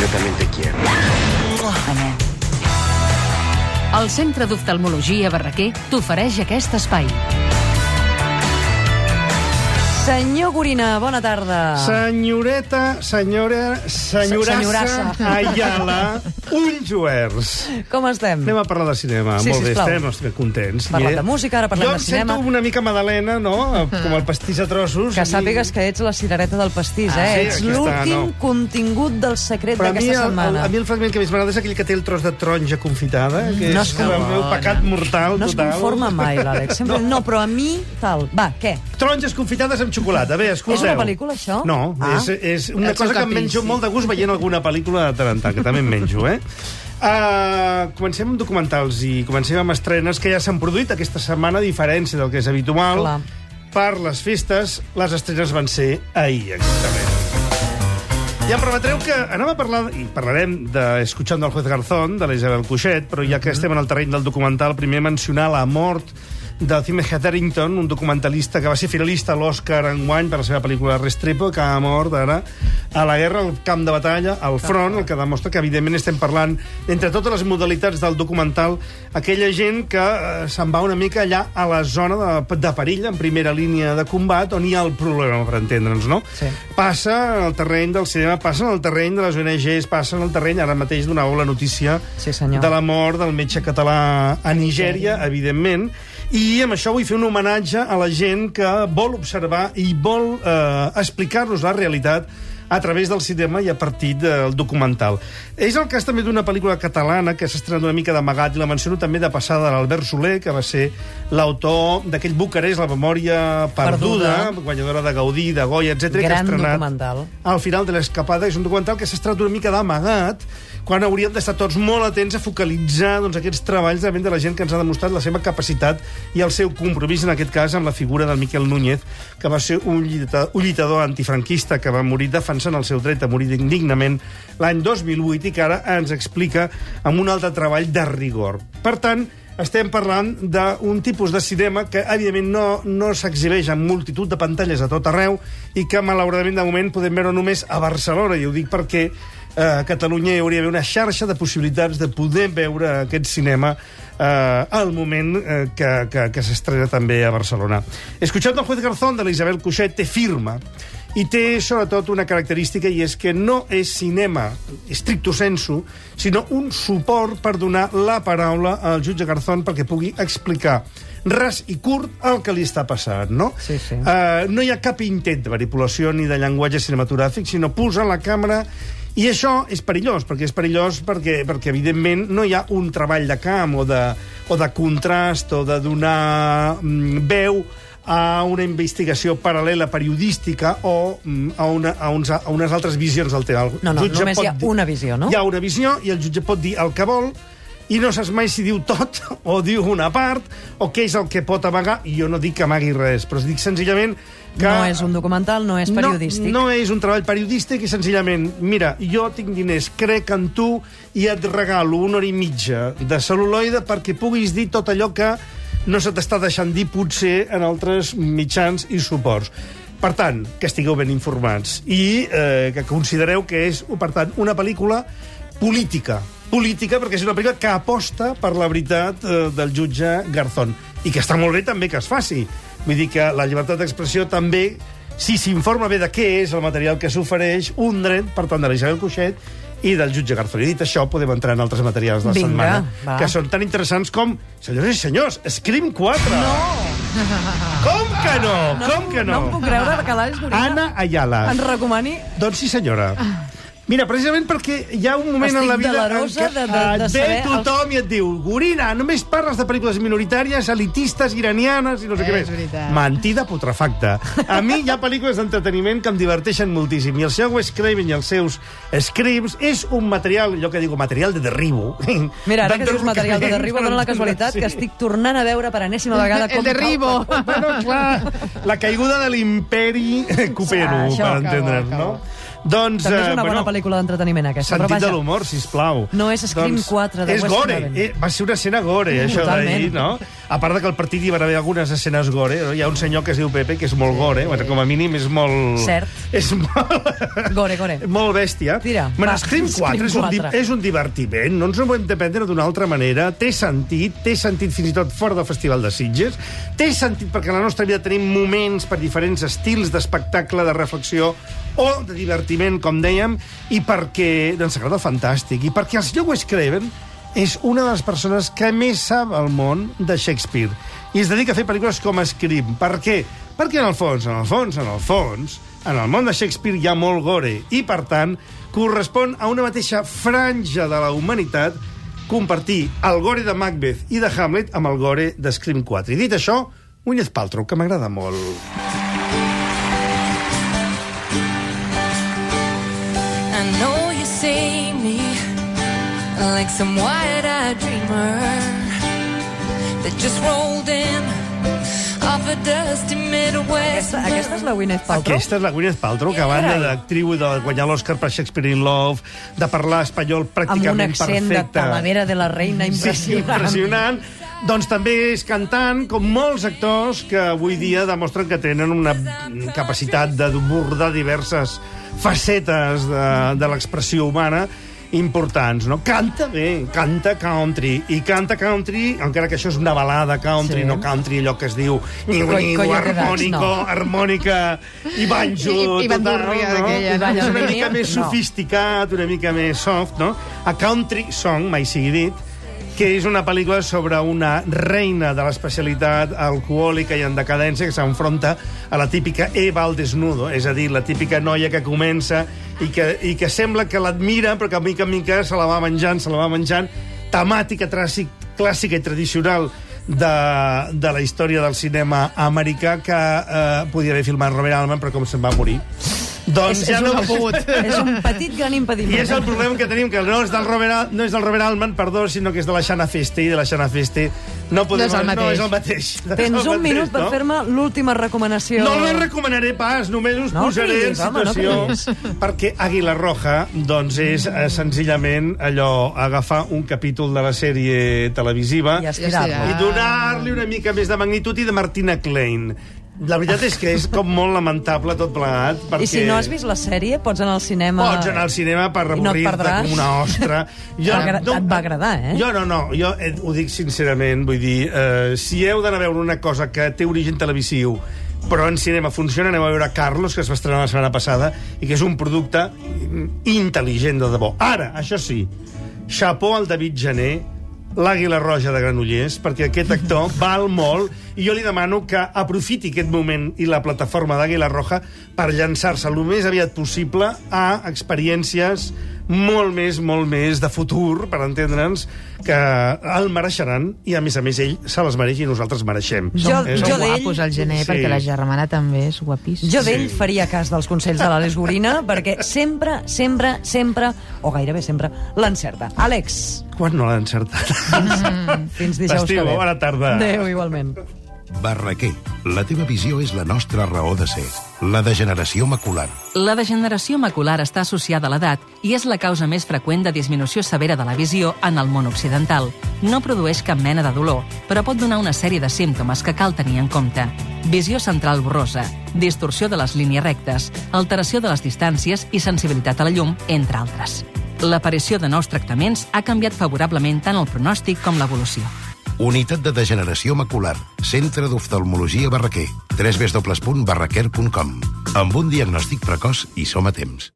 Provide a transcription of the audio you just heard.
Yo también te quiero. El Centre d'Oftalmologia Barraquer t'ofereix aquest espai. Senyor Gorina, bona tarda. Senyoreta, senyora, senyorassa, Senyorassa. Ayala, ulls oberts. Com estem? Anem a parlar de cinema. Sí, Molt bé, sisplau. estem, estem contents. Parlem de música, ara parlem jo de cinema. Jo em sento una mica Madalena, no? Com el pastís a trossos. Que sàpigues que ets la cirereta del pastís, Ah, eh? sí, ets aquí està, l'últim no. contingut del secret Però a mi, d'aquesta el, el, setmana. a mi el fragment que més m'agrada és aquell que té el tros de taronja confitada, que No és es el meu pecat mortal no es total. conforma mai, l'Àlex. Sempre... No. però a mi, tal. Va, què? Taronges confitades amb xocolata. Bé, escolteu. És una pel·lícula, això? No, Ah. és, és una cosa que em menjo molt de gust veient alguna pel·lícula de tant en tant, que també em menjo, eh? Uh, comencem amb documentals i comencem amb estrenes que ja s'han produït aquesta setmana, a diferència del que és habitual. Clar. Per les festes, les estrenes van ser ahir, exactament. Ja em permetreu que anem a parlar, i parlarem de Escuchando al juez Garzón, de la Isabel Cuixet, però ja que estem en el terreny del documental, primer mencionar la mort de Tim Hetherington, un documentalista que va ser finalista a l'Oscar enguany per la seva pel·lícula Restrepo, que ha mort ara a la guerra, al camp de batalla, al front, el que demostra que, evidentment, estem parlant, entre totes les modalitats del documental, aquella gent que eh, se'n va una mica allà a la zona de, de perill, en primera línia de combat, on hi ha el problema, per entendre'ns, no? Sí. Passa en el terreny del cinema, passa en el terreny de les ONGs, passa en el terreny, ara mateix donàveu la notícia Sí, senyor. de la mort del metge català a Nigèria, evidentment, i amb això vull fer un homenatge a la gent que vol observar i vol eh, explicar-nos la realitat a través del cinema i a partir del documental. És el cas també d'una pel·lícula catalana que s'ha estrenat una mica d'amagat, i la menciono també de passada l'Albert Soler, que va ser l'autor d'aquell Bucarest, La memòria perduda, Perduda. guanyadora de Gaudí, de Goya, etc que ha estrenat documental. al final de l'escapada. És un documental que s'ha estrenat una mica d'amagat, quan hauríem d'estar tots molt atents a focalitzar doncs, aquests treballs davant de la gent que ens ha demostrat la seva capacitat i el seu compromís, en aquest cas, amb la figura del Miquel Núñez, que va ser un un lluitador antifranquista que va morir defensant el seu dret a morir dignament l'any 2008 i que ara ens explica amb un altre treball de rigor. Per tant, estem parlant d'un tipus de cinema que, evidentment, no, no s'exhibeix en multitud de pantalles a tot arreu i que, malauradament, de moment podem veure només a Barcelona, i ho dic perquè eh, a Catalunya hi hauria d'haver una xarxa de possibilitats de poder veure aquest cinema eh, al moment eh, que, que, que s'estrena també a Barcelona. Escuchando al juez Garzón de la Isabel Cuixet té firma i té sobretot una característica i és que no és cinema stricto sensu, sinó un suport per donar la paraula al jutge Garzón perquè pugui explicar ras i curt el que li està passant, no? Sí, sí. Uh, no hi ha cap intent de manipulació ni de llenguatge cinematogràfic, sinó posar la càmera i això és perillós, perquè és perillós perquè, perquè evidentment, no hi ha un treball de camp o de, o de contrast o de donar mm, veu a una investigació paral·lela periodística o mm, a, una, a, uns, a unes altres visions del tema. El No, no, jutge només pot hi ha una visió, no? Hi ha una visió i el jutge pot dir el que vol i no saps mai si diu tot o diu una part o què és el que pot amagar i jo no dic que amagui res, però dic senzillament que... No és un documental, no és periodístic. No, no és un treball periodístic i senzillament, mira, jo tinc diners, crec en tu i et regalo una hora i mitja de cel·luloide perquè puguis dir tot allò que no se t'està deixant dir potser en altres mitjans i suports. Per tant, que estigueu ben informats i eh, que considereu que és, per tant, una pel·lícula política. Política perquè és una pel·lícula que aposta per la veritat eh, del jutge Garzón. I que està molt bé també que es faci. Vull dir que la llibertat d'expressió també, si s'informa bé de què és el material que s'ofereix, un dret, per tant, de l'Isabel Cuixet i del jutge Garzón. I dit això, podem entrar en altres materials de la Vinga, setmana, va. que són tan interessants com, senyores i senyors, Scream 4! No! Com que no? Com que no? No em puc creure que l'Àlex Gorina Anna Ayala. ens recomani... Doncs sí, senyora. Mira, precisament perquè hi ha un moment Estic en la vida delerosa en què de- de- de et saber el- tothom i et diu Gorina, només parles de pel·lícules minoritàries, elitistes, iranianes i no sé què És més. veritat. Mentida putrefacta. A mi hi ha pel·lícules d'entreteniment que em diverteixen moltíssim i el seu Wes Craven i els seus scripts és un material, allò que digo, material de derribo. Mira, ara que dius material de derribo, dona la casualitat entendre'ns, que estic tornant a veure per enèsima vegada El com derribo. Bueno, clar, la caiguda de l'imperi cupero, Ah, per entendre'ns, no? acaba. Doncs, També és eh, una bona bueno, pel·lícula d'entreteniment, aquesta. Sentit però de vaja, l'humor, sisplau. No és Scream 4 de És Wes gore, Craven. eh, va ser una escena gore, Mm, això d'ahir, no? A part de que al partit hi va haver algunes escenes gore, no? hi ha un senyor que es diu Pepe, que és molt gore, bueno, com a mínim és molt... Cert. És molt... Gore, gore. Molt bèstia. Tira, va, Scream 4, Scream és, un, di- 4. és un divertiment, no ens ho hem de prendre d'una altra manera, té sentit, té sentit fins i tot fora del Festival de Sitges, té sentit perquè a la nostra vida tenim moments per diferents estils d'espectacle, de reflexió o de divertiment, com dèiem, i perquè ens agrada fantàstic, i perquè el senyor Wes Craven és una de les persones que més sap al món de Shakespeare i es dedica a fer pel·lícules com Scream. Per què? Perquè en el fons, en el fons, en el fons, en el món de Shakespeare hi ha molt gore i, per tant, correspon a una mateixa franja de la humanitat compartir el gore de Macbeth i de Hamlet amb el gore de Scream 4. I dit això, Gwyneth Paltrow, que m'agrada molt. Like some wide-eyed dreamer that just rolled in off a dusty Midwest. Aquesta, aquesta és la Gwyneth Paltrow? Aquesta és la Gwyneth Paltrow, que a banda d'actriu i de guanyar l'Oscar per Shakespeare in Love, de parlar espanyol Amb un pràcticament accent de perfecte... Talavera de la Reina Sí, impressionant. impressionant. Doncs també és cantant, com molts actors que avui dia demostren que tenen una capacitat d'abordar diverses facetes de, de l'expressió humana importants, no? Canta bé, canta country, i canta country, encara que això és una balada country, Sí. no country, allò que es diu niu, niu, harmònico, no. harmònica i banjo, I- i total, bandúrria no? És una mica més no. sofisticat, una mica més soft, no? A Country Song, mai sigui dit, que és una pel·lícula sobre una reina de l'especialitat alcohòlica i en decadència que s'enfronta a la típica Eva al desnudo, és a dir, la típica noia que comença i que, i que sembla que l'admira, però que mica en mica se la va menjant, se la va menjant, temàtica tràssic, clàssica i tradicional de, de la història del cinema americà que eh, podia haver filmat Robert Altman, però com se'n va morir. Doncs És, ja és, no un, ha pogut. és un petit gran impediment. I és el problema que tenim, que no és del Robert, no és del Robert Altman, perdó, sinó que és de la Xana Feste, i de la Xana Feste no, podem, No és el no mateix. és el mateix. No Tens el un mateix, minut per no? fer-me l'última recomanació. No la recomanaré pas, només us No posaré cridis, en home, no situació perquè Àguila Roja doncs és eh, senzillament allò, agafar un capítol de la sèrie televisiva I i donar-li una mica més de magnitud i de Martina Klein. La veritat és que és com molt lamentable tot plegat. Perquè... I si no has vist la sèrie, pots anar al cinema... Pots anar al cinema per I no com una ostra. T'agra- et va agradar, eh? Jo no, no, jo eh, ho dic sincerament, vull dir, eh, si heu d'anar a veure una cosa que té origen televisiu, però en cinema funciona, aneu a veure Carlos, que es va estrenar la setmana passada, i que és un producte intel·ligent de debò. Ara, això sí, xapó al David Gené, l'Àguila Roja de Granollers, perquè aquest actor val molt, i jo li demano que aprofiti aquest moment i la plataforma d'Àguila Roja per llançar-se el més aviat possible a experiències molt més, molt més de futur, per entendre'ns, que el mereixeran, i a més a més ell se les mereix i nosaltres mereixem. Jo- És jo un- d'ell- guapos al gener, Sí. perquè la germana també és guapíssima. Jo d'ell Sí. faria cas dels consells de l'Àlex Gorina, perquè sempre, sempre, sempre, o gairebé sempre, l'encerta. Àlex, Quan no l'ha encertat? fins dijous que Estiu, ve. bona tarda. Adéu, igualment. Barraquer. La teva visió és la nostra raó de ser. La degeneració macular. La degeneració macular està associada a l'edat i és la causa més freqüent de disminució severa de la visió en el món occidental. No produeix cap mena de dolor, però pot donar una sèrie de símptomes que cal tenir en compte. Visió central borrosa, distorsió de les línies rectes, alteració de les distàncies i sensibilitat a la llum, entre altres. L'aparició de nous tractaments ha canviat favorablement tant el pronòstic com l'evolució. Unitat de degeneració macular. Centre d'oftalmologia Barraquer. www.barraquer.com Amb un diagnòstic precoç i som a temps.